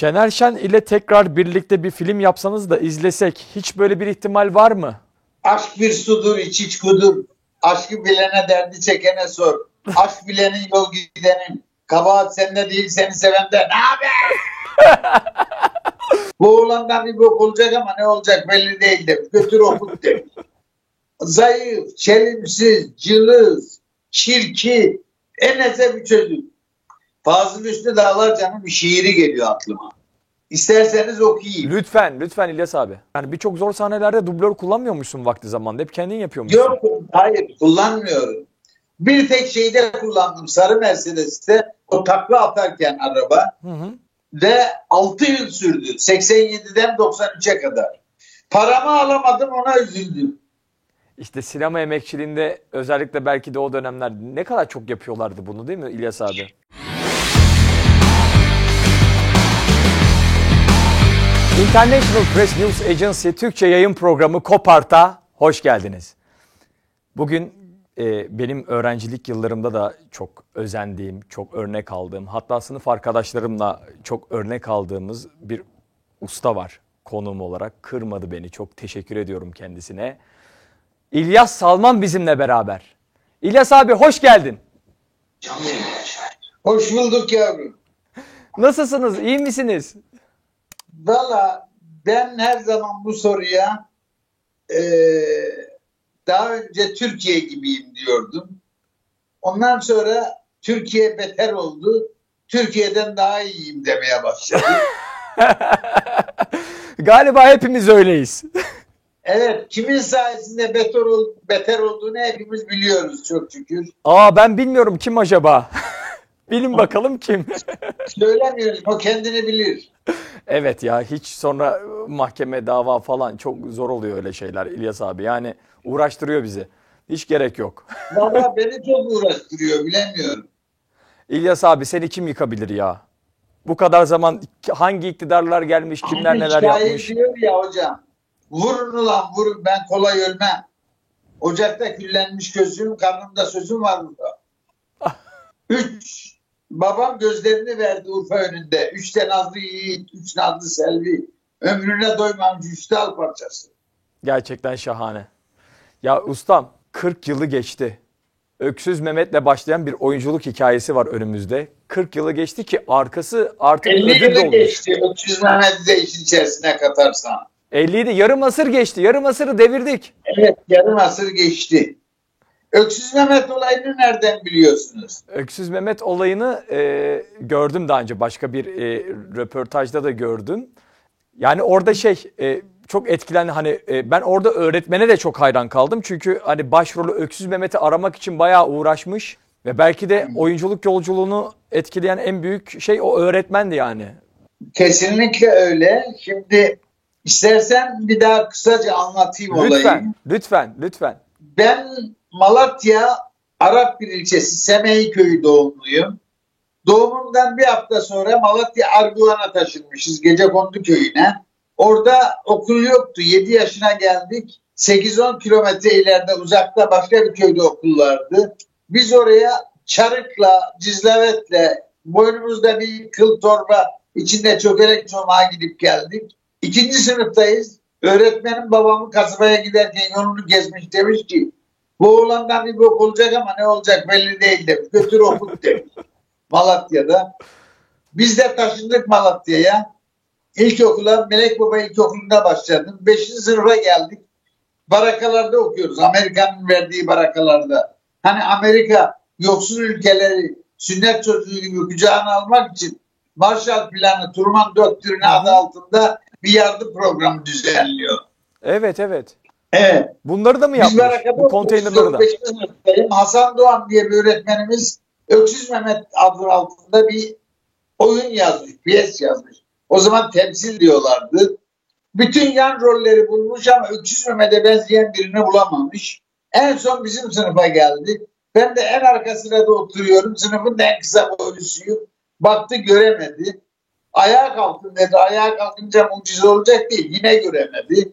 Şener Şen ile tekrar birlikte bir film yapsanız da izlesek hiç böyle bir ihtimal var mı? Aşk bir sudur iç iç kudur. Aşkı bilene derdi çekene sor. Aşk bilenin yol gidenin. Kabahat sende değil seni sevende. Ne haber? Bu oğlandan bir bok olacak ama ne olacak belli değil de. Götür okut de. Zayıf, çelimsiz, cılız, çirki, enese bir çocuk. Fazıl Üstü Dağlar canım bir şiiri geliyor aklıma. İsterseniz okuyayım. Lütfen, lütfen İlyas abi. Yani birçok zor sahnelerde dublör kullanmıyormuşsun vakti zamanında. Hep kendin yapıyormuşsun. Yok, hayır kullanmıyorum. Bir tek şeyde kullandım. Sarı Mercedes'te o takla atarken araba Hı hı. ve 6 yıl sürdü. 87'den 93'e kadar. Paramı alamadım ona üzüldüm. İşte sinema emekçiliğinde özellikle belki de o dönemler ne kadar çok yapıyorlardı bunu değil mi İlyas abi? International Press News Agency Türkçe yayın programı Kopart'a hoş geldiniz. Bugün e, benim öğrencilik yıllarımda da çok özendiğim, çok örnek aldığım, hatta sınıf arkadaşlarımla çok örnek aldığımız bir usta var konuğum olarak. Kırmadı beni. Çok teşekkür ediyorum kendisine. İlyas Salman bizimle beraber. İlyas abi hoş geldin. Hoş bulduk yavrum. Nasılsınız? İyi misiniz? Valla ben her zaman bu soruya eee, daha önce Türkiye gibiyim diyordum. Ondan sonra Türkiye beter oldu. Türkiye'den daha iyiyim demeye başladım. Galiba hepimiz öyleyiz. Evet, kimin sayesinde beter, ol, beter olduğunu hepimiz biliyoruz çok şükür. Aa ben bilmiyorum kim acaba? Bilin bakalım kim? Söylemiyoruz, o kendini bilir. evet ya hiç sonra mahkeme dava falan çok zor oluyor öyle şeyler İlyas abi. Yani uğraştırıyor bizi. Hiç gerek yok. Valla beni çok uğraştırıyor, bilemiyorum. İlyas abi seni kim yıkabilir ya? Bu kadar zaman hangi iktidarlar gelmiş, kimler Hani neler yapmış? diyor ya hocam, vurun ulan vurun ben kolay ölmem. Ocakta küllenmiş gözüm, karnımda sözüm var burada. Üç, babam gözlerini verdi Urfa önünde. Üç de nazlı yiğit, üç nazlı selvi. Ömrüne doymamış üç dal parçası. Gerçekten şahane. Ya ustam 40 yılı geçti. Öksüz Mehmet'le başlayan bir oyunculuk hikayesi var önümüzde. 40 yılı geçti ki arkası artık 50 ödül yılı dolmuş. geçti. 300 Mehmet'i de işin içerisine katarsan. 50'ydi. Yarım asır geçti. Yarım asırı devirdik. Evet yarım asır geçti. Öksüz Mehmet olayını nereden biliyorsunuz? Öksüz Mehmet olayını e, gördüm daha önce. Başka bir e, röportajda da gördüm. Yani orada şey e, çok etkilendi. Hani e, ben orada öğretmene de çok hayran kaldım. Çünkü hani başrolü Öksüz Mehmet'i aramak için bayağı uğraşmış. Ve belki de oyunculuk yolculuğunu etkileyen en büyük şey o öğretmendi yani. Kesinlikle öyle. Şimdi istersen bir daha kısaca anlatayım olayı. Lütfen, lütfen, lütfen. Ben Malatya Arap bir ilçesi Semey köyü doğumluyum. Doğumumdan bir hafta sonra Malatya Arguvan'a taşınmışız Gecekondu köyüne. Orada okul yoktu. 7 yaşına geldik. 8-10 kilometre ileride uzakta başka bir köyde okul vardı. Biz oraya çarıkla, cizlevetle, boynumuzda bir kıl torba, içinde çökelek çomağa gidip geldik. İkinci sınıftayız. Öğretmenim babamı kasabaya giderken yolunu gezmiş demiş ki bu oğlandan bir bok olacak ama ne olacak belli değil demiş. Götür okut demiş. Malatya'da. Biz de taşındık Malatya'ya. İlkokula Melek Baba İlkokulu'nda başladım. Beşinci sınıfa geldik. Barakalarda okuyoruz. Amerika'nın verdiği barakalarda. Hani Amerika yoksul ülkeleri sünnet çocuğu gibi kucağına almak için Marshall Planı, Truman Doktrini adı altında bir yardım programı düzenliyor. Evet, evet. Evet. Bunları da mı yapmış? Bu konteynerları da. Hasan Doğan diye bir öğretmenimiz Öksüz Mehmet adı altında bir oyun yazmış, piyes yazmış. O zaman temsil diyorlardı. Bütün yan rolleri bulmuş ama Öksüz Mehmet'e benzeyen birini bulamamış. En son bizim sınıfa geldi. Ben de en arka sırada oturuyorum. Sınıfın en kısa boylusuyum. Baktı göremedi. Ayağa kalkın dedi. Ayağa kalkınca mucize olacak değil. Yine göremedi.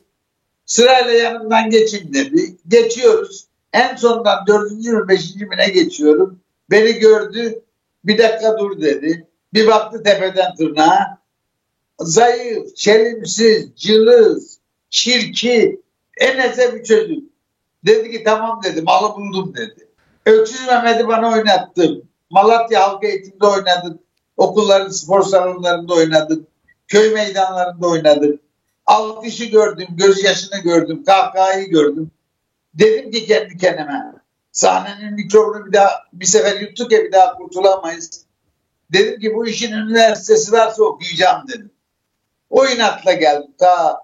Sırayla yanımdan geçin dedi. Geçiyoruz. En sondan dördüncü mü beşinci mi ne geçiyorum. Beni gördü. Bir dakika dur dedi. Bir baktı tepeden tırnağa. zayıf, çelimsiz, cılız, çirki, eneze bir çocuk. Dedi ki tamam dedi, malı buldum dedi. Öksüz Mehmet'i bana oynattım. Malatya Halk Eğitim'de oynadık. Okulların spor salonlarında oynadık. Köy meydanlarında oynadık. Alkışı gördüm, gözyaşını gördüm, kahkahayı gördüm. Dedim ki kendi kendime, sahnenin mikrobunu bir daha bir sefer yuttuk ya bir daha kurtulamayız. Dedim ki bu işin üniversitesi varsa okuyacağım dedim. O inatla geldim ta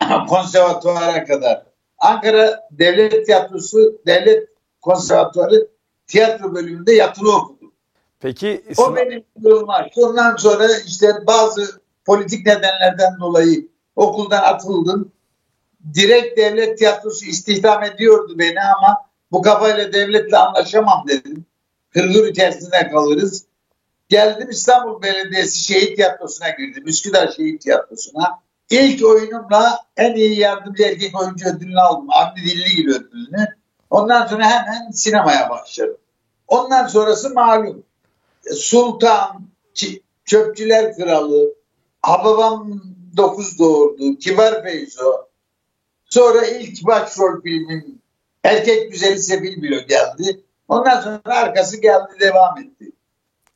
konservatuvara kadar. Ankara Devlet Tiyatrosu, Devlet Konservatuvarı tiyatro bölümünde yatılı okudum. Peki O benim yoluma. Ondan sonra işte bazı politik nedenlerden dolayı okuldan atıldım. Direkt devlet tiyatrosu istihdam ediyordu beni ama bu kafayla devletle anlaşamam dedim. Hırgür içerisinde kalırız. Geldim İstanbul Belediyesi Şehit Tiyatrosu'na girdim. Üsküdar Şehit Tiyatrosu'na. İlk oyunumla en iyi yardımcı erkek oyuncu ödülünü aldım. Avni Dilligil ödülünü. Ondan sonra hemen sinemaya başladım. Ondan sonrası malum. Sultan, Çöpçüler Kralı, Hababam 9 doğurdu, Kibar Feyzo. Sonra ilk başrol filmim Erkek Güzeli Sebil Bilo geldi. Ondan sonra arkası geldi devam etti.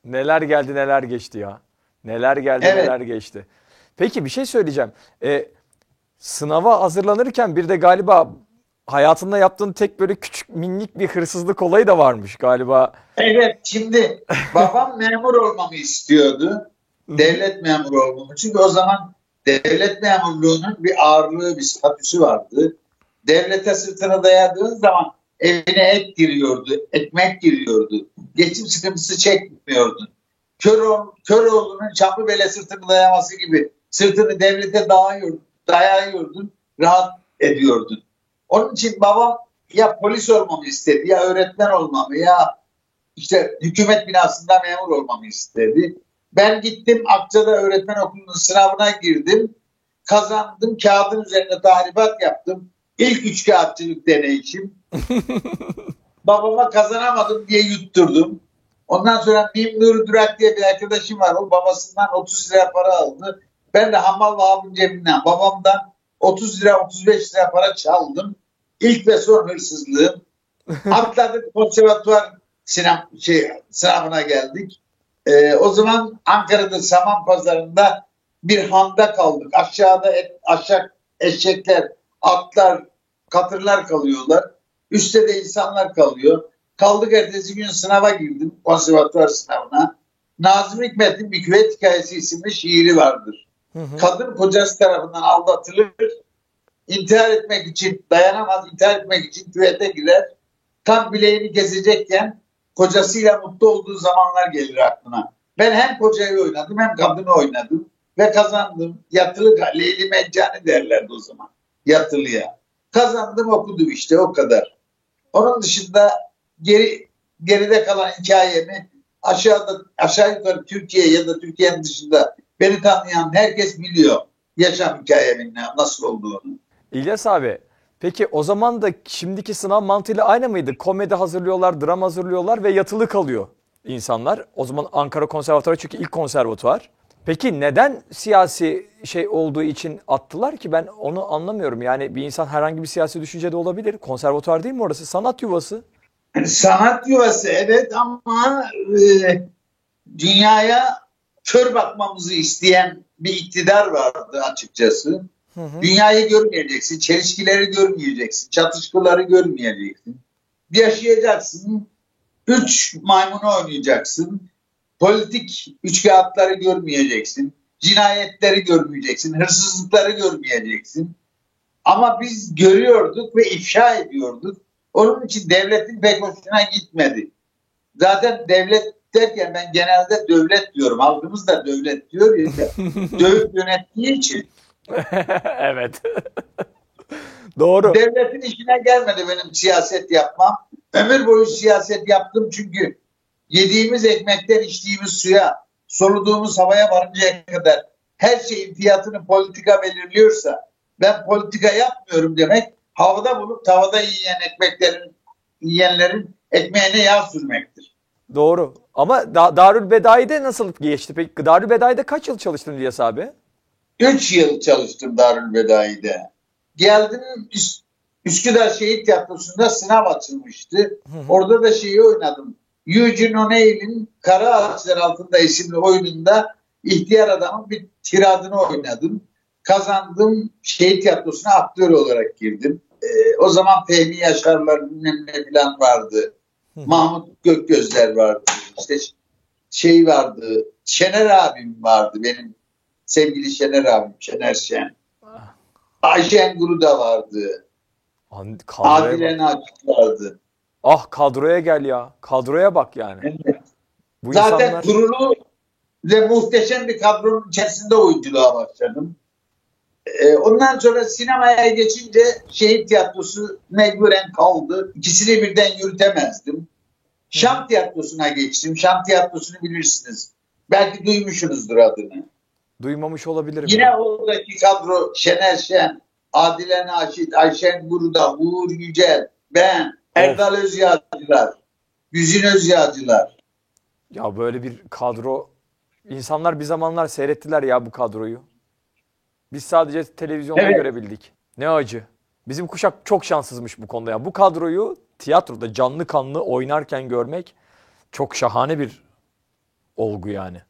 neler geldi neler geçti ya. Neler geldi Evet. neler geçti. Peki bir şey söyleyeceğim. E, sınava hazırlanırken bir de galiba hayatında yaptığın tek böyle küçük minik bir hırsızlık olayı da varmış galiba. Evet şimdi babam memur olmamı istiyordu. Devlet memuru olmamı. Çünkü o zaman devlet memurluğunun bir ağırlığı, bir statüsü vardı. Devlete sırtını dayadığın zaman evine et giriyordu, ekmek giriyordu. Geçim sıkıntısı çekmiyordun. Köroğlu, Köroğlu'nun Çamlıbele sırtını dayaması gibi sırtını devlete dayıyordun, dayıyordun, rahat ediyordun. Onun için babam ya polis olmamı istedi, ya öğretmen olmamı, ya işte hükümet binasında memur olmamı istedi. Ben gittim Akça'da öğretmen okulunun sınavına girdim. Kazandım. Kağıdın üzerine tahribat yaptım. İlk üç kağıtçılık deneyişim. Babama kazanamadım diye yutturdum. Ondan sonra Mim Nuri Durak diye bir arkadaşım var. O babasından 30 lira para aldı. Ben de Hamal Vahab'ın cebinden babamdan 30 lira 35 lira para çaldım. İlk ve son hırsızlığım. Atladık konservatuvar sinem, şey, sınavına geldik. Ee, o zaman Ankara'da Saman Pazarı'nda bir handa kaldık. Aşağıda et, aşağı eşekler, atlar, katırlar kalıyorlar. Üstte de insanlar kalıyor. Kaldık ertesi gün sınava girdim. Konservatuvar sınavına. Nazım Hikmet'in Bir Küvet Hikayesi isimli şiiri vardır. Hı hı. Kadın kocası tarafından aldatılır. İntihar etmek için dayanamaz. intihar etmek için küvete girer. Tam bileğini kesecekken kocasıyla mutlu olduğu zamanlar gelir aklına. Ben hem kocayı oynadım hem kadını oynadım ve kazandım. Yatılı Leyli Meccani derlerdi o zaman. Yatılıya. Kazandım okudum işte o kadar. Onun dışında geri geride kalan hikayemi aşağıda aşağı yukarı Türkiye ya da Türkiye'nin dışında beni tanıyan herkes biliyor yaşam hikayemin ne- nasıl olduğunu. İlyas abi peki o zaman da şimdiki sınav mantığıyla aynı mıydı? Komedi hazırlıyorlar, dram hazırlıyorlar ve yatılı kalıyor insanlar. O zaman Ankara Konservatuarı çünkü ilk konservatuvar. Peki neden siyasi şey olduğu için attılar ki ben onu anlamıyorum. Yani bir insan herhangi bir siyasi düşüncede olabilir. Konservatuar değil mi orası? Sanat yuvası. Sanat yuvası evet ama e, dünyaya kör bakmamızı isteyen bir iktidar vardı açıkçası. Hı hı. Dünyayı görmeyeceksin, çelişkileri görmeyeceksin, çatışmaları görmeyeceksin. Yaşayacaksın, üç maymunu oynayacaksın, politik üçkağıtları görmeyeceksin, cinayetleri görmeyeceksin, hırsızlıkları görmeyeceksin. Ama biz görüyorduk ve ifşa ediyorduk. Onun için devletin pek hoşuna gitmedi. Zaten devlet derken ben genelde devlet diyorum. Halkımız da devlet diyor ya. Dövüp yönettiği için. evet. Doğru. Devletin işine gelmedi benim siyaset yapmam. Ömür boyu siyaset yaptım çünkü yediğimiz ekmekten içtiğimiz suya, soluduğumuz havaya varıncaya kadar her şeyin fiyatını politika belirliyorsa ben politika yapmıyorum demek havada bulup tavada yiyen ekmeklerin yiyenlerin ekmeğine yağ sürmektir. Doğru. Ama da Darül Bedai'de nasıl geçti? Peki Darül Bedai'de kaç yıl çalıştın İlyas abi? 3 yıl çalıştım Darülbedai'de. Geldim Üs- Üsküdar Şehit Tiyatrosu'nda sınav açılmıştı. Orada da şeyi oynadım. Eugene O'Neill'in Kara Ağaçlar Altında isimli oyununda ihtiyar adamın bir tiradını oynadım. Kazandım. Şehit Tiyatrosu'na aktör olarak girdim. Ee, o zaman Fehmi Yaşarlar bilmem ne falan vardı. Mahmut Gökgözler vardı. İşte şey vardı. Şener abim vardı benim. Sevgili Şener abim. Şener Şen. Ayşen Guru da vardı. An-. Adile vardı. Ah kadroya gel ya. Kadroya bak yani. Evet. Bu Zaten insanlar kurulu ve muhteşem bir kadronun içerisinde oyunculuğa başladım. Ee, ondan sonra sinemaya geçince şehit tiyatrosu mecburen kaldı. İkisini birden yürütemezdim. Şam tiyatrosuna geçtim. Şam tiyatrosunu bilirsiniz. Belki duymuşsunuzdur adını. Duymamış olabilirim. Yine oradaki kadro Şener Şen, Adile Naşit, Ayşen Guruda, Uğur Yücel, ben, Erdal Özyağcılar, Güzin Özyağcılar. Ya böyle bir kadro insanlar bir zamanlar seyrettiler ya bu kadroyu. Biz sadece televizyonda Evet. görebildik. Ne acı. Bizim kuşak çok şanssızmış bu konuda ya. Bu kadroyu tiyatroda canlı kanlı oynarken görmek çok şahane bir olgu yani.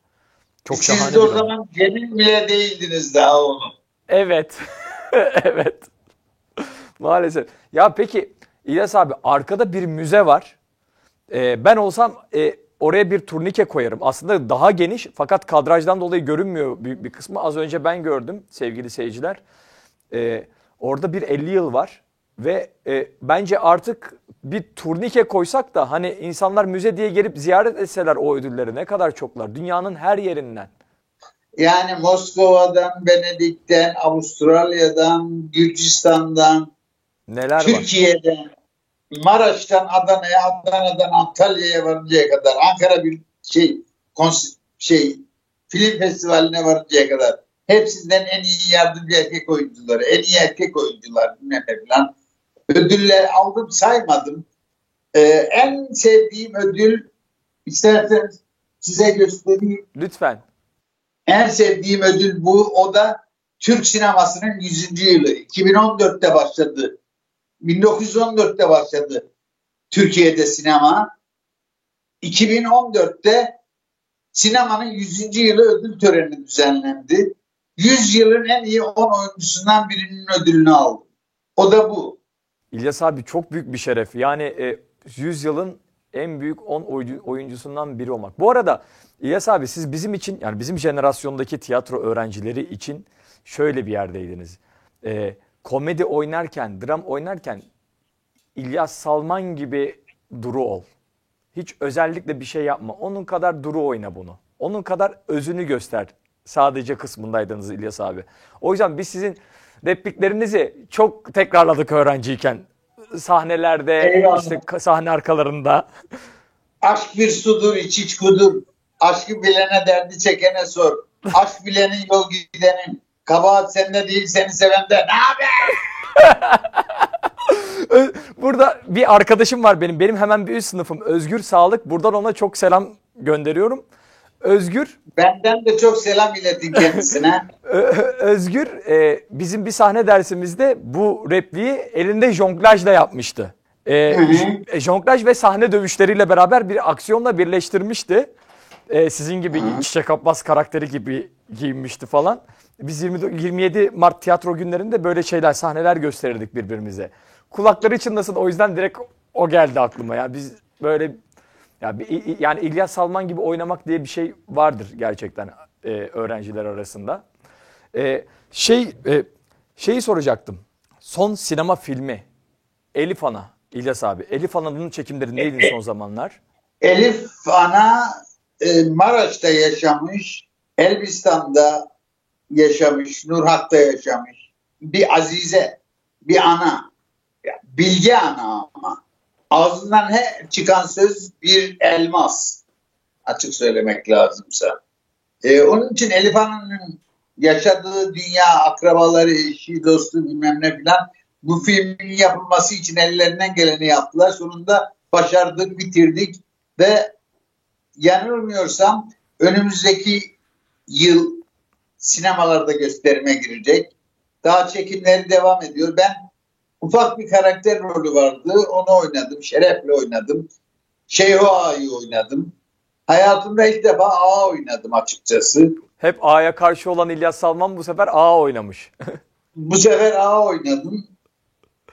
Çok şahane Siz de o zaman Cemil bile değildiniz daha oğlum. Evet. evet. Maalesef. Ya peki İlyas abi arkada bir müze var. Ee, ben olsam e, oraya bir turnike koyarım. Aslında daha geniş fakat kadrajdan dolayı görünmüyor büyük bir kısmı. Az önce ben gördüm sevgili seyirciler. Ee, orada bir 50 yıl var ve e, bence artık bir turnike koysak da hani insanlar müze diye gelip ziyaret etseler o ödülleri ne kadar çoklar. Dünyanın her yerinden. Yani Moskova'dan, Venedik'ten, Avustralya'dan, Gürcistan'dan, Neler var. Türkiye'den, Maraş'tan Adana'ya, Adana'dan Antalya'ya varıncaya kadar, Ankara bir şey, kons- şey film festivaline varıncaya kadar hepsinden en iyi yardımcı erkek oyuncuları, en iyi erkek oyuncular bilmem ne falan ödüller aldım saymadım. Ee, en sevdiğim ödül isterseniz size göstereyim. Lütfen. En sevdiğim ödül bu. O da Türk sinemasının 100. yılı. 2014'te başladı. 1914'te başladı Türkiye'de sinema. 2014'te sinemanın 100. yılı ödül töreni düzenlendi. 100 yılın en iyi 10 oyuncusundan birinin ödülünü aldım. O da bu. İlyas abi çok büyük bir şeref. Yani e, 100 yılın en büyük 10 oyuncu- oyuncusundan biri olmak. Bu arada İlyas abi siz bizim için yani bizim jenerasyondaki tiyatro öğrencileri için şöyle bir yerdeydiniz. E, komedi oynarken, dram oynarken İlyas Salman gibi duru ol. Hiç özellikle bir şey yapma. Onun kadar duru oyna bunu. Onun kadar özünü göster. Sadece kısmındaydınız İlyas abi. O yüzden biz sizin repliklerinizi çok tekrarladık öğrenciyken. Sahnelerde, Eyvallah. işte sahne arkalarında. Aşk bir sudur, iç iç kudur. Aşkı bilene derdi çekene sor. Aşk bilenin yol gidenin. Kabahat sende değil seni sevende. Ne haber? Burada bir arkadaşım var benim. Benim hemen bir üst sınıfım Özgür Sağlık. Buradan ona çok selam gönderiyorum. Özgür Benden de çok selam iletin kendisine. Özgür e, bizim bir sahne dersimizde bu repliği elinde jonglajla yapmıştı. E, Hı hı. j- e, jonglaj ve sahne dövüşleriyle beraber bir aksiyonla birleştirmişti. E, sizin gibi Çiçek Abbas karakteri gibi giyinmişti falan. Biz 20, 27 Mart tiyatro günlerinde böyle şeyler, sahneler gösterirdik birbirimize. Kulakları çınlasın o yüzden direkt o geldi aklıma. Ya biz böyle ya bir, i- yani İlyas Salman gibi oynamak diye bir şey vardır gerçekten e, öğrenciler arasında. E, şey e, şeyi soracaktım. Son sinema filmi Elif Ana İlyas abi. Elif Ana'nın çekimleri neydi son zamanlar? Elif Ana e, Maraş'ta yaşamış. Elbistan'da yaşamış. Nurhat'ta yaşamış. Bir azize, bir ana. Ya, Bilge ana ama. Ağzından her çıkan söz bir elmas. Açık söylemek lazımsa. E, onun için Elif Ana'nın yaşadığı dünya, akrabaları, eşi, dostu bilmem ne filan bu filmin yapılması için ellerinden geleni yaptılar. Sonunda başardık, bitirdik ve yanılmıyorsam önümüzdeki yıl sinemalarda gösterime girecek. Daha çekimleri devam ediyor. Ben ufak bir karakter rolü vardı. Onu oynadım. Şerefle oynadım. Şeyho Ağa'yı oynadım. Hayatımda ilk defa A oynadım açıkçası. Hep A'ya karşı olan İlyas Salman bu sefer A oynamış. Bu sefer A oynadım.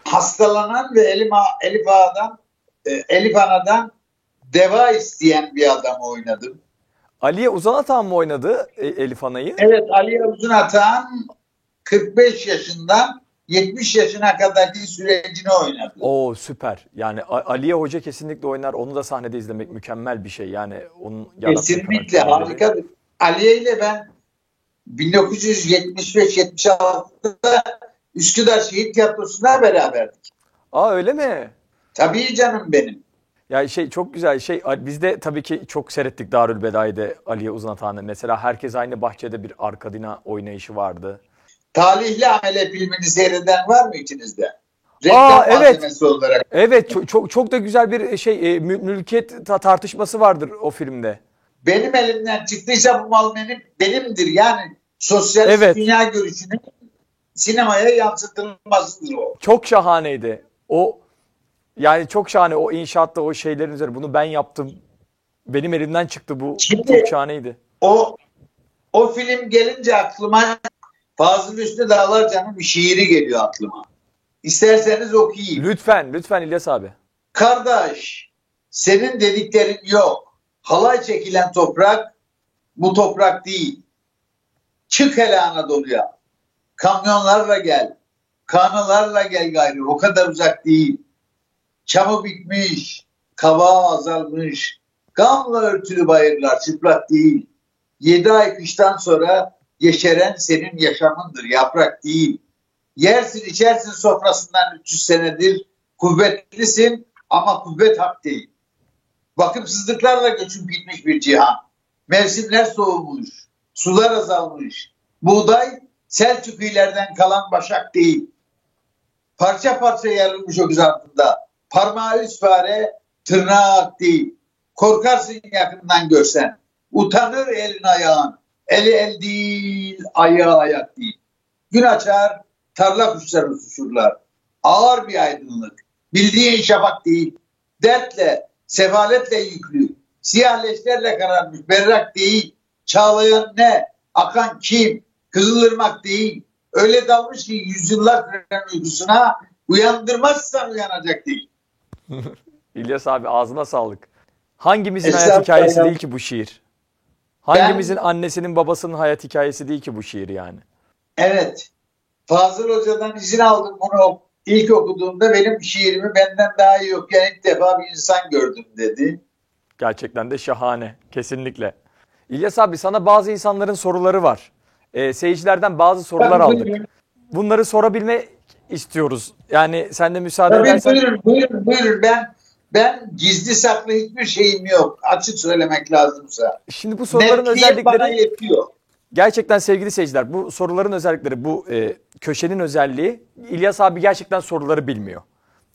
Hastalanan ve Elif, Elif Ağa'dan e, Elif Ana'dan deva isteyen bir adam oynadım. Aliye Uzan Atan mı oynadı e, Elif Ana'yı? Evet Ali Uzun Atan 45 yaşından 70 yaşına kadarki sürecini oynadı. Oo süper. Yani Aliye Hoca kesinlikle oynar. Onu da sahnede izlemek mükemmel bir şey. Yani onun Kesinlikle harikadır. Aliye ile ben 1975-76'da Üsküdar Şehit Tiyatrosu'nda beraberdik. Aa öyle mi? Tabii canım benim. Ya şey çok güzel şey biz de tabii ki çok seyrettik Darül Bedai'de Aliye Uzun Atan'ı. Mesela herkes aynı bahçede bir arkadina oynayışı vardı. Talihli Amele filmini seyreden var mı içinizde? Reklam Aa, evet. olarak. Evet çok çok, çok da güzel bir şey e, mü- mülkiyet ta- tartışması vardır o filmde. Benim elimden çıktıysa bu mal benim, benimdir. Yani sosyal Evet. dünya görüşünün sinemaya yansıtılmasıdır o. Çok şahaneydi. O yani çok şahane o inşaatta o şeylerin üzerine bunu ben yaptım. Benim elimden çıktı bu. Şimdi- çok şahaneydi. O o film gelince aklıma Fazıl Üstü Dağlar Canım bir şiiri geliyor aklıma. İsterseniz okuyayım. Lütfen lütfen İlyas abi. Kardeş, senin dediklerin yok. Halay çekilen toprak bu toprak değil. Çık hele Anadolu'ya. Kamyonlarla gel. Kanılarla gel gayrı. O kadar uzak değil. Çamı bitmiş. Kavağı azalmış. Gamla örtülü bayırlar çıplak değil. Yedi ay kıştan sonra yeşeren senin yaşamındır. Yaprak değil. Yersin içersin sofrasından 300 senedir. Kuvvetlisin ama kuvvet hak değil. Bakımsızlıklarla göçüp gitmiş bir cihan. Mevsimler soğumuş. Sular azalmış. Buğday Selçuklilerden kalan başak değil. Parça parça yarılmış o altında. Parmağı üst fare, tırnağı değil. Korkarsın yakından görsen. Utanır elin ayağın. Eli el değil, ayağı ayak değil. Gün açar, tarla kuşları uçuşurlar. Ağır bir aydınlık. Bildiğin şafak değil. Dertle, sefaletle yüklü. Siyah leşlerle kararmış, berrak değil. Çağlayan ne? Akan kim? Kızılırmak değil. Öyle dalmış ki yüzyıllar süren uykusuna uyandırmazsan uyanacak değil. İlyas abi ağzına sağlık. Hangimizin hayat hikayesi ya. değil ki bu şiir? Hangimizin annesinin babasının hayat hikayesi değil ki bu şiir yani? Evet. Fazıl Hoca'dan izin aldım bunu ilk okuduğumda benim şiirimi benden daha iyi okuyan ilk defa bir insan gördüm dedi. Gerçekten de şahane. Kesinlikle. İlyas abi sana bazı insanların soruları var. Ee, seyircilerden bazı sorular Tabii, aldık. buyurun. Bunları sorabilme istiyoruz. Yani sen de müsaade Tabii edersen. buyurun, buyurun, buyurun. Ben ben gizli saklı hiçbir şeyim yok. Açık söylemek lazımsa. Şimdi bu soruların Netliğim bana özellikleri yetiyor. gerçekten sevgili seyirciler bu soruların özellikleri bu e, köşenin özelliği İlyas abi gerçekten soruları bilmiyor.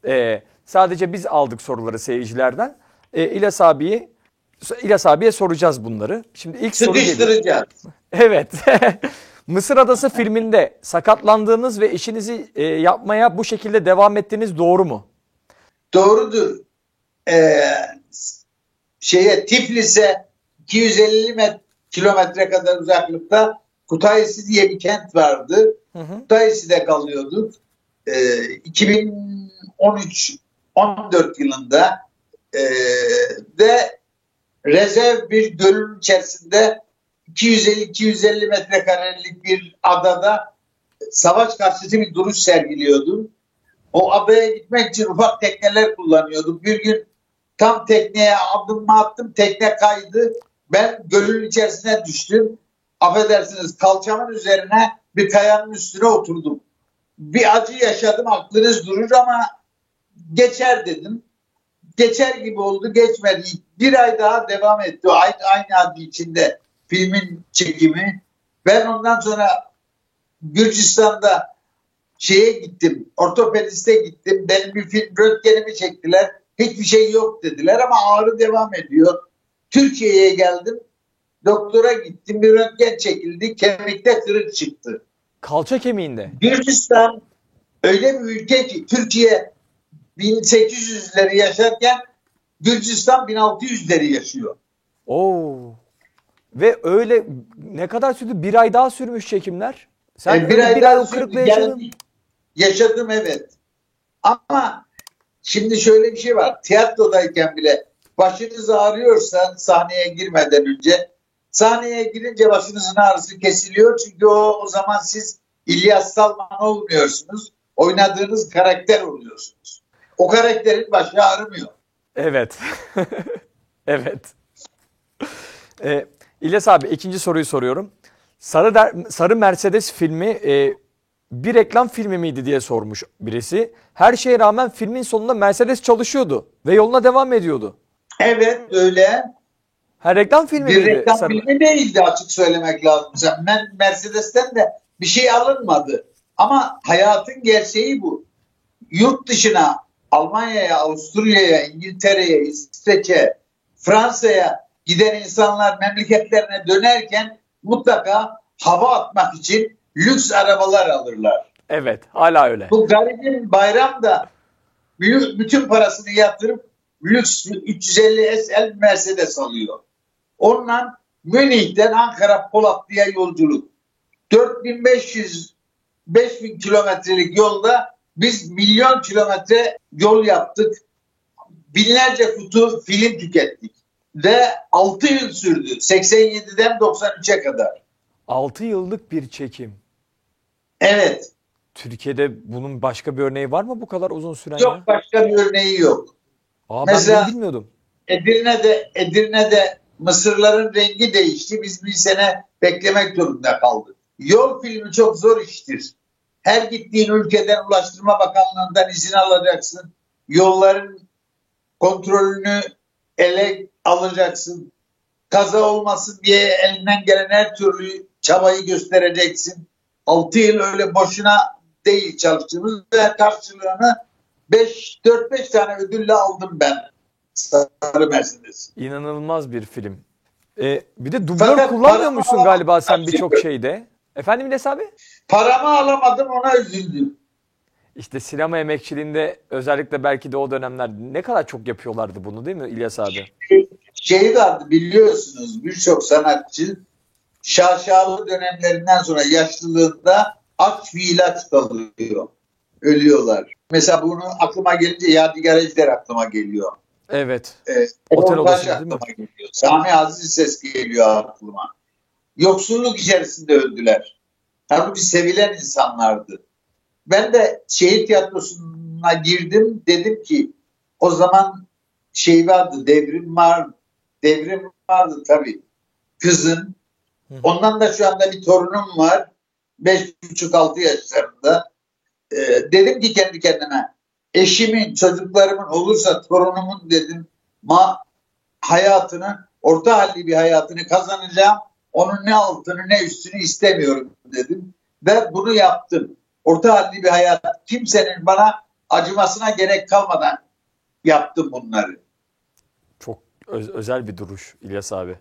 E, sadece biz aldık soruları seyircilerden. E, İlyas abiyi İlyas abiye soracağız bunları. Şimdi ilk soru geliyor. Evet. Mısır Adası filminde sakatlandığınız ve işinizi e, yapmaya bu şekilde devam ettiğiniz doğru mu? Doğrudur. Ee, şeye Tiflis'e 250 met kilometre kadar uzaklıkta Kutaisi diye bir kent vardı. Hı hı. Kutaisi'de kalıyorduk. Ee, 2013 14 yılında ee, de rezerv bir gölün içerisinde 250-250 metrekarelik bir adada savaş karşıtı bir duruş sergiliyordum. O adaya gitmek için ufak tekneler kullanıyorduk. Bir gün tam tekneye adımımı attım, tekne kaydı. Ben gölün içerisine düştüm. Affedersiniz kalçamın üzerine bir kayanın üstüne oturdum. Bir acı yaşadım, aklınız durur ama geçer dedim. Geçer gibi oldu, geçmedi. Bir ay daha devam etti. Aynı, aynı adı içinde filmin çekimi. Ben ondan sonra Gürcistan'da şeye gittim, ortopediste gittim. Benim bir film röntgenimi çektiler. Hiçbir şey yok dediler ama ağrı devam ediyor. Türkiye'ye geldim. doktora gittim bir röntgen çekildi kemikte kırık çıktı. Kalça kemiğinde. Gürcistan öyle bir ülke ki Türkiye 1800'leri yaşarken Gürcistan 1600'leri yaşıyor. Oo. Ve öyle ne kadar sürdü? Bir ay daha sürmüş çekimler. Sen E, bir, ay, bir ay o kırıkla yaşadın. Yaşadım evet. Ama şimdi şöyle bir şey var. Tiyatrodayken bile başınız ağrıyorsa sahneye girmeden önce sahneye girince başınızın ağrısı kesiliyor. Çünkü o, o zaman siz İlyas Salman olmuyorsunuz. Oynadığınız karakter oluyorsunuz. O karakterin başı ağrımıyor. Evet. evet. Ee, İlyas abi ikinci soruyu soruyorum. Sarı, Der- Sarı Mercedes filmi e, bir reklam filmi miydi diye sormuş birisi. Her şeye rağmen filmin sonunda Mercedes çalışıyordu ve yoluna devam ediyordu. Evet öyle. Ha reklam filmi Bir miydi? reklam Sarı- filmi değildi açık söylemek lazım. Ben Mercedes'ten de bir şey alınmadı. Ama hayatın gerçeği bu. Yurt dışına, Almanya'ya, Avusturya'ya, İngiltere'ye, İsveç'e, Fransa'ya giden insanlar memleketlerine dönerken mutlaka hava atmak için lüks arabalar alırlar. Evet hala öyle. Bu garibin bayramda büyük- bütün parasını yatırıp lüks 350 SL Mercedes alıyor. Onunla Münih'ten Ankara Polatlı'ya yolculuk. 4500 5000 kilometrelik yolda biz milyon kilometre yol yaptık. Binlerce kutu film tükettik. Ve 6 yıl sürdü. 87'den 93'e kadar. 6 yıllık bir çekim. Evet. Türkiye'de bunun başka bir örneği var mı bu kadar uzun süren Yok ya? başka bir örneği yok. Aa, ben Mesela- bunu bilmiyordum. Edirne'de Edirne'de mısırların rengi değişti. Biz bir sene beklemek zorunda kaldık. Yol filmi çok zor iştir. Her gittiğin ülkeden Ulaştırma Bakanlığı'ndan izin alacaksın. Yolların kontrolünü ele alacaksın. Kaza olmasın diye elinden gelen her türlü çabayı göstereceksin. 6 yıl öyle boşuna değil çalıştığımız ve karşılığını 5 4-5 tane ödülle aldım ben. Sarı Mercedes. İnanılmaz bir film. Ee, bir de dublör Fakat kullanmıyormuşsun galiba sen birçok şeyde. Efendim İlyas abi? Paramı alamadım ona üzüldüm. İşte sinema emekçiliğinde özellikle belki de o dönemler ne kadar çok yapıyorlardı bunu değil mi İlyas abi? Şey vardı biliyorsunuz birçok sanatçı şaşalı dönemlerinden sonra yaşlılığında ilaç kalıyor. Ölüyorlar. Mesela bunu aklıma gelince Yadigar Ejder aklıma geliyor. Evet. Ee, Otel odası değil mi? aklıma geliyor. Sami Aziz ses geliyor aklıma. Yoksulluk içerisinde öldüler. Halbuki sevilen insanlardı. Ben de şehir tiyatrosuna girdim. Dedim ki o zaman şey vardı devrim var. Devrim vardı tabii. Kızın. Hı. Ondan da şu anda bir torunum var. Beş buçuk altı yaşlarında. Ee, dedim ki kendi kendime eşimin, çocuklarımın olursa torunumun dedim ma hayatını, orta halli bir hayatını kazanacağım. Onun ne altını ne üstünü istemiyorum dedim. Ve bunu yaptım. Orta halli bir hayat. Kimsenin bana acımasına gerek kalmadan yaptım bunları. Çok öz- özel bir duruş İlyas abi.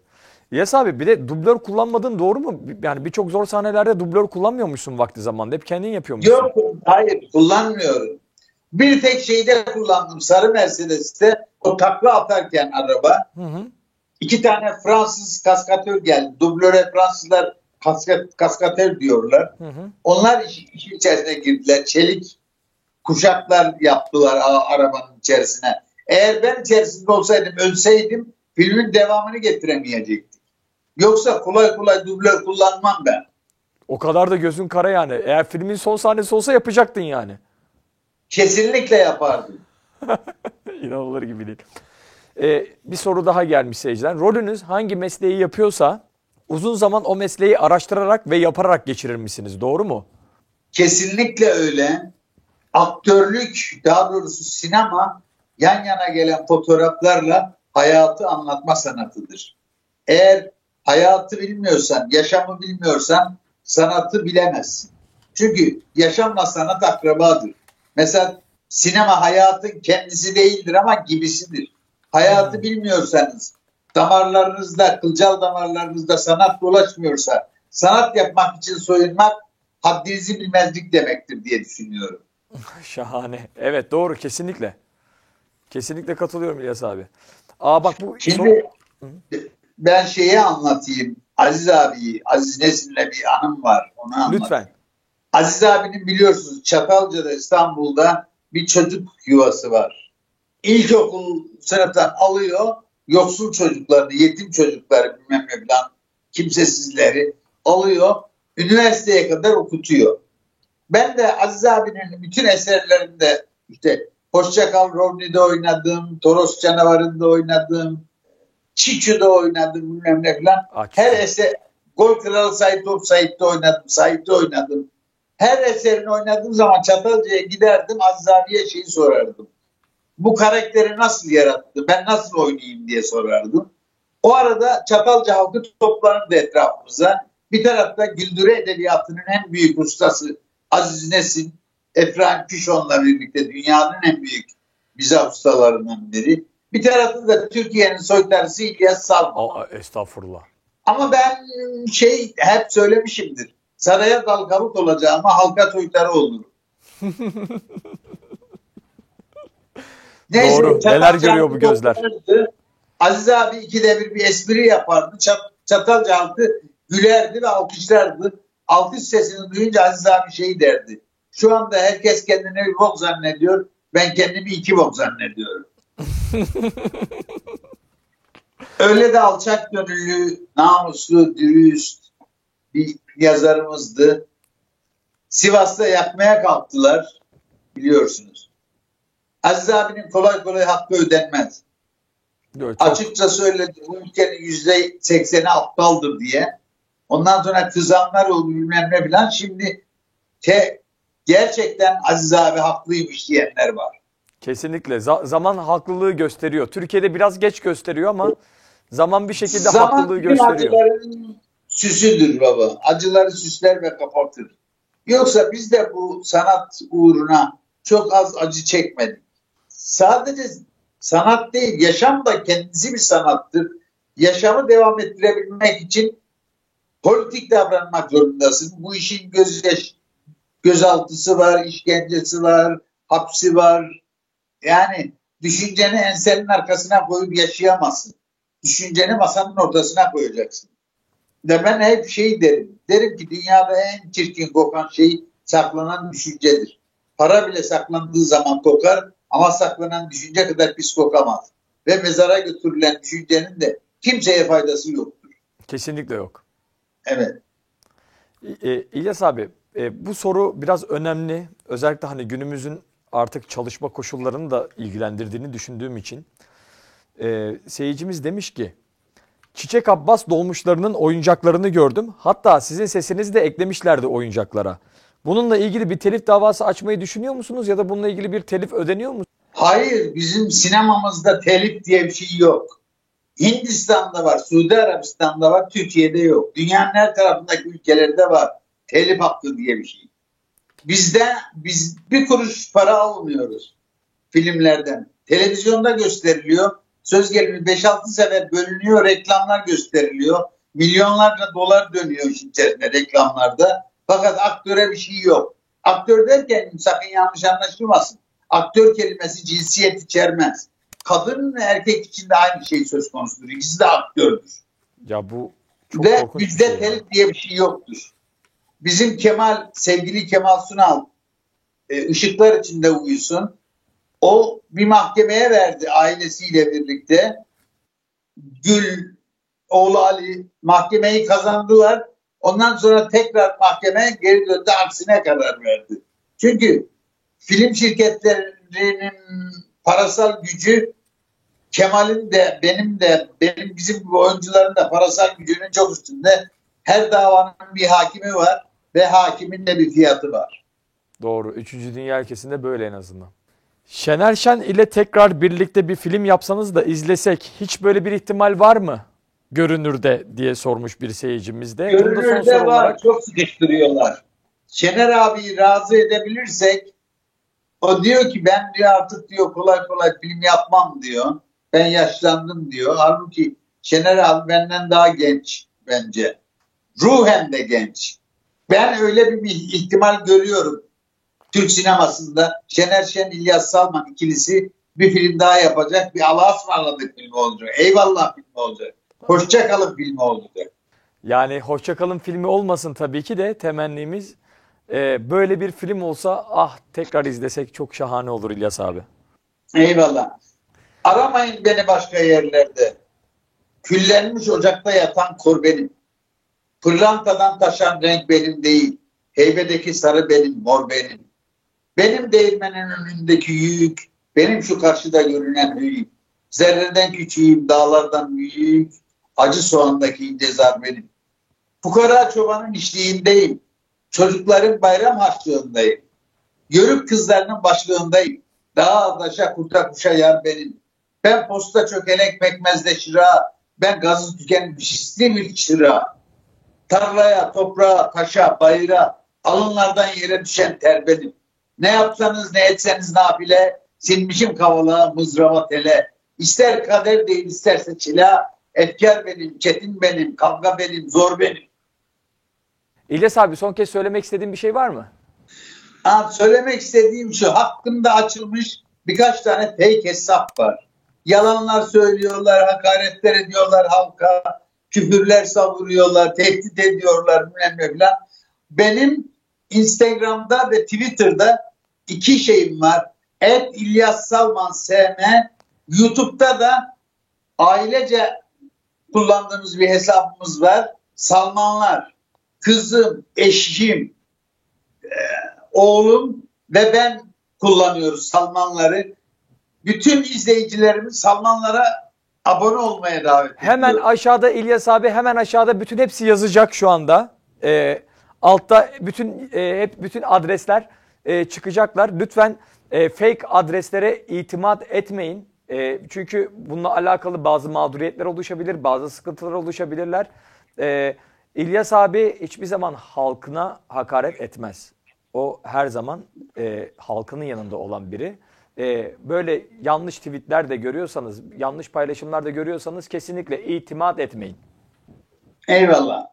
İlyas abi bir de dublör kullanmadığın doğru mu? Yani birçok zor sahnelerde dublör kullanmıyormuşsun vakti zamanında. Hep kendin yapıyormuşsun. Yok hayır kullanmıyorum. Bir tek şeyde kullandım. Sarı Mercedes'te o takla atarken araba Hı hı. iki tane Fransız kaskatör geldi. Dublöre Fransızlar kaskat, kaskatör diyorlar. Hı hı. Onlar iş, işin içerisine girdiler. Çelik kuşaklar yaptılar arabanın içerisine. Eğer ben içerisinde olsaydım, ölseydim filmin devamını getiremeyecektik. Yoksa kolay kolay dublör kullanmam ben. O kadar da gözün kara yani. Eğer filmin son sahnesi olsa yapacaktın yani. Kesinlikle yapardım. İnanılır gibi değil. Ee, bir soru daha gelmiş seyirciden. Rolünüz hangi mesleği yapıyorsa uzun zaman o mesleği araştırarak ve yaparak geçirir misiniz? Doğru mu? Kesinlikle öyle. Aktörlük, daha doğrusu sinema yan yana gelen fotoğraflarla hayatı anlatma sanatıdır. Eğer hayatı bilmiyorsan, yaşamı bilmiyorsan sanatı bilemezsin. Çünkü yaşamla sanat akrabadır. Mesela sinema hayatın kendisi değildir ama gibisidir. Hayatı bilmiyorsanız, damarlarınızda, kılcal damarlarınızda sanat dolaşmıyorsa, sanat yapmak için soyunmak haddinizi bilmezlik demektir diye düşünüyorum. Şahane. Evet doğru kesinlikle. Kesinlikle katılıyorum İlyas abi. Aa bak bu Şimdi ben şeyi anlatayım. Aziz abi, Aziz Nesin'le bir anım var. Onu anlatayım. lütfen. Aziz abinin biliyorsunuz Çatalca'da İstanbul'da bir çocuk yuvası var. İlkokul sınıftan alıyor yoksul çocuklarını, yetim çocukları bilmem ne falan kimsesizleri alıyor. Üniversiteye kadar okutuyor. Ben de Aziz abinin bütün eserlerinde işte Hoşçakal Rovni'de oynadım, Toros Canavarı'nda oynadım, Çiçu'da oynadım bilmem ne falan. Aç. Her eser, Gol Kralı Sait Top Sait'te oynadım, Sait'te oynadım. Her eserini oynadığım zaman Çatalca'ya giderdim, Aziz abiye şeyi sorardım. Bu karakteri nasıl yarattı, ben nasıl oynayayım diye sorardım. O arada Çatalca halkı toplanırdı etrafımıza. Bir tarafta Güldüre Edebiyatı'nın en büyük ustası Aziz Nesin, Efraim Pişon'la birlikte dünyanın en büyük bize ustalarından biri. Bir tarafta da Türkiye'nin soytarısı İlyas Salman. Aa, estağfurullah. Ama ben şey hep söylemişimdir. Saraya dal kavuk olacağıma halka soytarı olurum. Doğru. Çatal Neler görüyor bu gözler? Aziz abi ikide bir bir espri yapardı. Çat, Çatalca halkı gülerdi ve alkışlardı. Alkış sesini duyunca Aziz abi şey derdi. Şu anda herkes kendini bir bok zannediyor. Ben kendimi iki bok zannediyorum. Öyle de alçak gönüllü, namuslu, dürüst bir yazarımızdı. Sivas'ta yakmaya kalktılar biliyorsunuz. Aziz abinin kolay kolay hakkı ödenmez. Çok Açıkça söyledi bu ülkenin yüzde sekseni aptaldır diye. Ondan sonra kızanlar oldu bilmem ne filan. Şimdi te, gerçekten Aziz abi haklıymış diyenler var. Kesinlikle Za- zaman haklılığı gösteriyor. Türkiye'de biraz geç gösteriyor ama zaman bir şekilde Zaman haklılığı gösteriyor. acıların süsüdür baba. Acıları süsler ve kapatır. Yoksa biz de bu sanat uğruna çok az acı çekmedik. Sadece sanat değil, yaşam da kendisi bir sanattır. Yaşamı devam ettirebilmek için politik davranmak zorundasın. Bu işin göz gözaltısı var, işkencesi var, hapsi var. Yani düşünceni ensenin arkasına koyup yaşayamazsın. Düşünceni masanın ortasına koyacaksın. Ve ben hep şey derim. Derim ki dünyada en çirkin kokan şey saklanan düşüncedir. Para bile saklandığı zaman kokar ama saklanan düşünce kadar pis kokamaz. Ve mezara götürülen düşüncenin de kimseye faydası yoktur. Kesinlikle yok. Evet. E, İlyas abi e, bu soru biraz önemli. Özellikle hani günümüzün artık çalışma koşullarını da ilgilendirdiğini düşündüğüm için. E, seyircimiz demiş ki Çiçek Abbas dolmuşlarının oyuncaklarını gördüm. Hatta sizin sesinizi de eklemişlerdi oyuncaklara. Bununla ilgili bir telif davası açmayı düşünüyor musunuz ya da bununla ilgili bir telif ödeniyor mu? Hayır bizim sinemamızda telif diye bir şey yok. Hindistan'da var, Suudi Arabistan'da var, Türkiye'de yok. Dünyanın her tarafındaki ülkelerde var. Telif hakkı diye bir şey. Bizde biz bir kuruş para almıyoruz filmlerden. Televizyonda gösteriliyor. Söz gelimi 5-6 sefer bölünüyor, reklamlar gösteriliyor. Milyonlarca dolar dönüyor içerisinde reklamlarda. Fakat aktöre bir şey yok. Aktör derken sakın yanlış anlaşılmasın. Aktör kelimesi cinsiyet içermez. Kadın ve erkek için de aynı şey söz konusudur. İkisi de aktördür. Ya bu çok Ve bizde şey telif diye bir şey yoktur. Bizim Kemal, sevgili Kemal Sunal e, ışıklar içinde uyusun. O bir mahkemeye verdi ailesiyle birlikte. Gül, oğlu Ali mahkemeyi kazandılar. Ondan sonra tekrar mahkemeye geri döndü aksine karar verdi. Çünkü film şirketlerinin parasal gücü Kemal'in de benim de benim bizim oyuncuların da parasal gücünün çok üstünde. Her davanın bir hakimi var ve hakimin de bir fiyatı var. Doğru. Üçüncü Dünya ülkesinde böyle en azından. Şener Şen ile tekrar birlikte bir film yapsanız da izlesek hiç böyle bir ihtimal var mı? Görünürde diye sormuş bir seyircimiz de. Son Görünürde soru var olarak çok sıkıştırıyorlar. Şener abiyi razı edebilirsek o diyor ki ben diyor artık diyor kolay kolay film yapmam diyor. Ben yaşlandım diyor. Halbuki Şener abi benden daha genç bence. Ruhen de genç. Ben öyle bir, bir ihtimal görüyorum. Türk sinemasında Şener Şen, İlyas Salman ikilisi bir film daha yapacak. Bir Allah'a ısmarladık filmi olacak. Eyvallah filmi olacak. Hoşçakalın filmi olacak. Yani Hoşçakalın filmi olmasın tabii ki de temennimiz e, böyle bir film olsa ah tekrar izlesek çok şahane olur İlyas abi. Eyvallah. Aramayın beni başka yerlerde. Küllenmiş ocakta yatan kor benim. Pırlantadan taşan renk benim değil. Heybedeki sarı benim, mor benim. Benim değirmenin önündeki yük, benim şu karşıda görünen büyük. Zerreden küçüğüm, dağlardan büyük. Acı soğandaki incezar benim. Fukara çobanın işliğindeyim. Çocukların bayram harçlığındayım. Yörük kızlarının başlığındayım. Dağa taşa kurta kuşa yar benim. Ben posta çökelek pekmezde şıra. Ben gazı tükenmiş isli bir çıra. Tarlaya, toprağa, taşa, bayıra, alınlardan yere düşen ter benim. Ne yapsanız ne etseniz nafile, silmişim kavala, mızrava tele. İster kader değil isterse çila, efkar benim, çetin benim, kavga benim, zor benim. İlyas abi son kez söylemek istediğin bir şey var mı? Ha, söylemek istediğim şu, hakkında açılmış birkaç tane fake hesap var. Yalanlar söylüyorlar, hakaretler ediyorlar halka, küfürler savuruyorlar, tehdit ediyorlar bilmem ne filan. Benim Instagram'da ve Twitter'da iki şeyim var. Et İlyas Salman SM, YouTube'da da ailece kullandığımız bir hesabımız var. Salmanlar, kızım, eşim, oğlum ve ben kullanıyoruz Salmanları. Bütün izleyicilerimiz Salmanlara abone olmaya davet ediyor. Hemen aşağıda İlyas abi hemen aşağıda bütün hepsi yazacak şu anda. Ee, altta bütün e, hep bütün adresler e, çıkacaklar. Lütfen e, fake adreslere itimat etmeyin. E, çünkü bununla alakalı bazı mağduriyetler oluşabilir, bazı sıkıntılar oluşabilirler. E, İlyas abi hiçbir zaman halkına hakaret etmez. O her zaman e, halkının yanında olan biri. E, böyle yanlış tweetler de görüyorsanız, yanlış paylaşımlar da görüyorsanız kesinlikle itimat etmeyin. Eyvallah.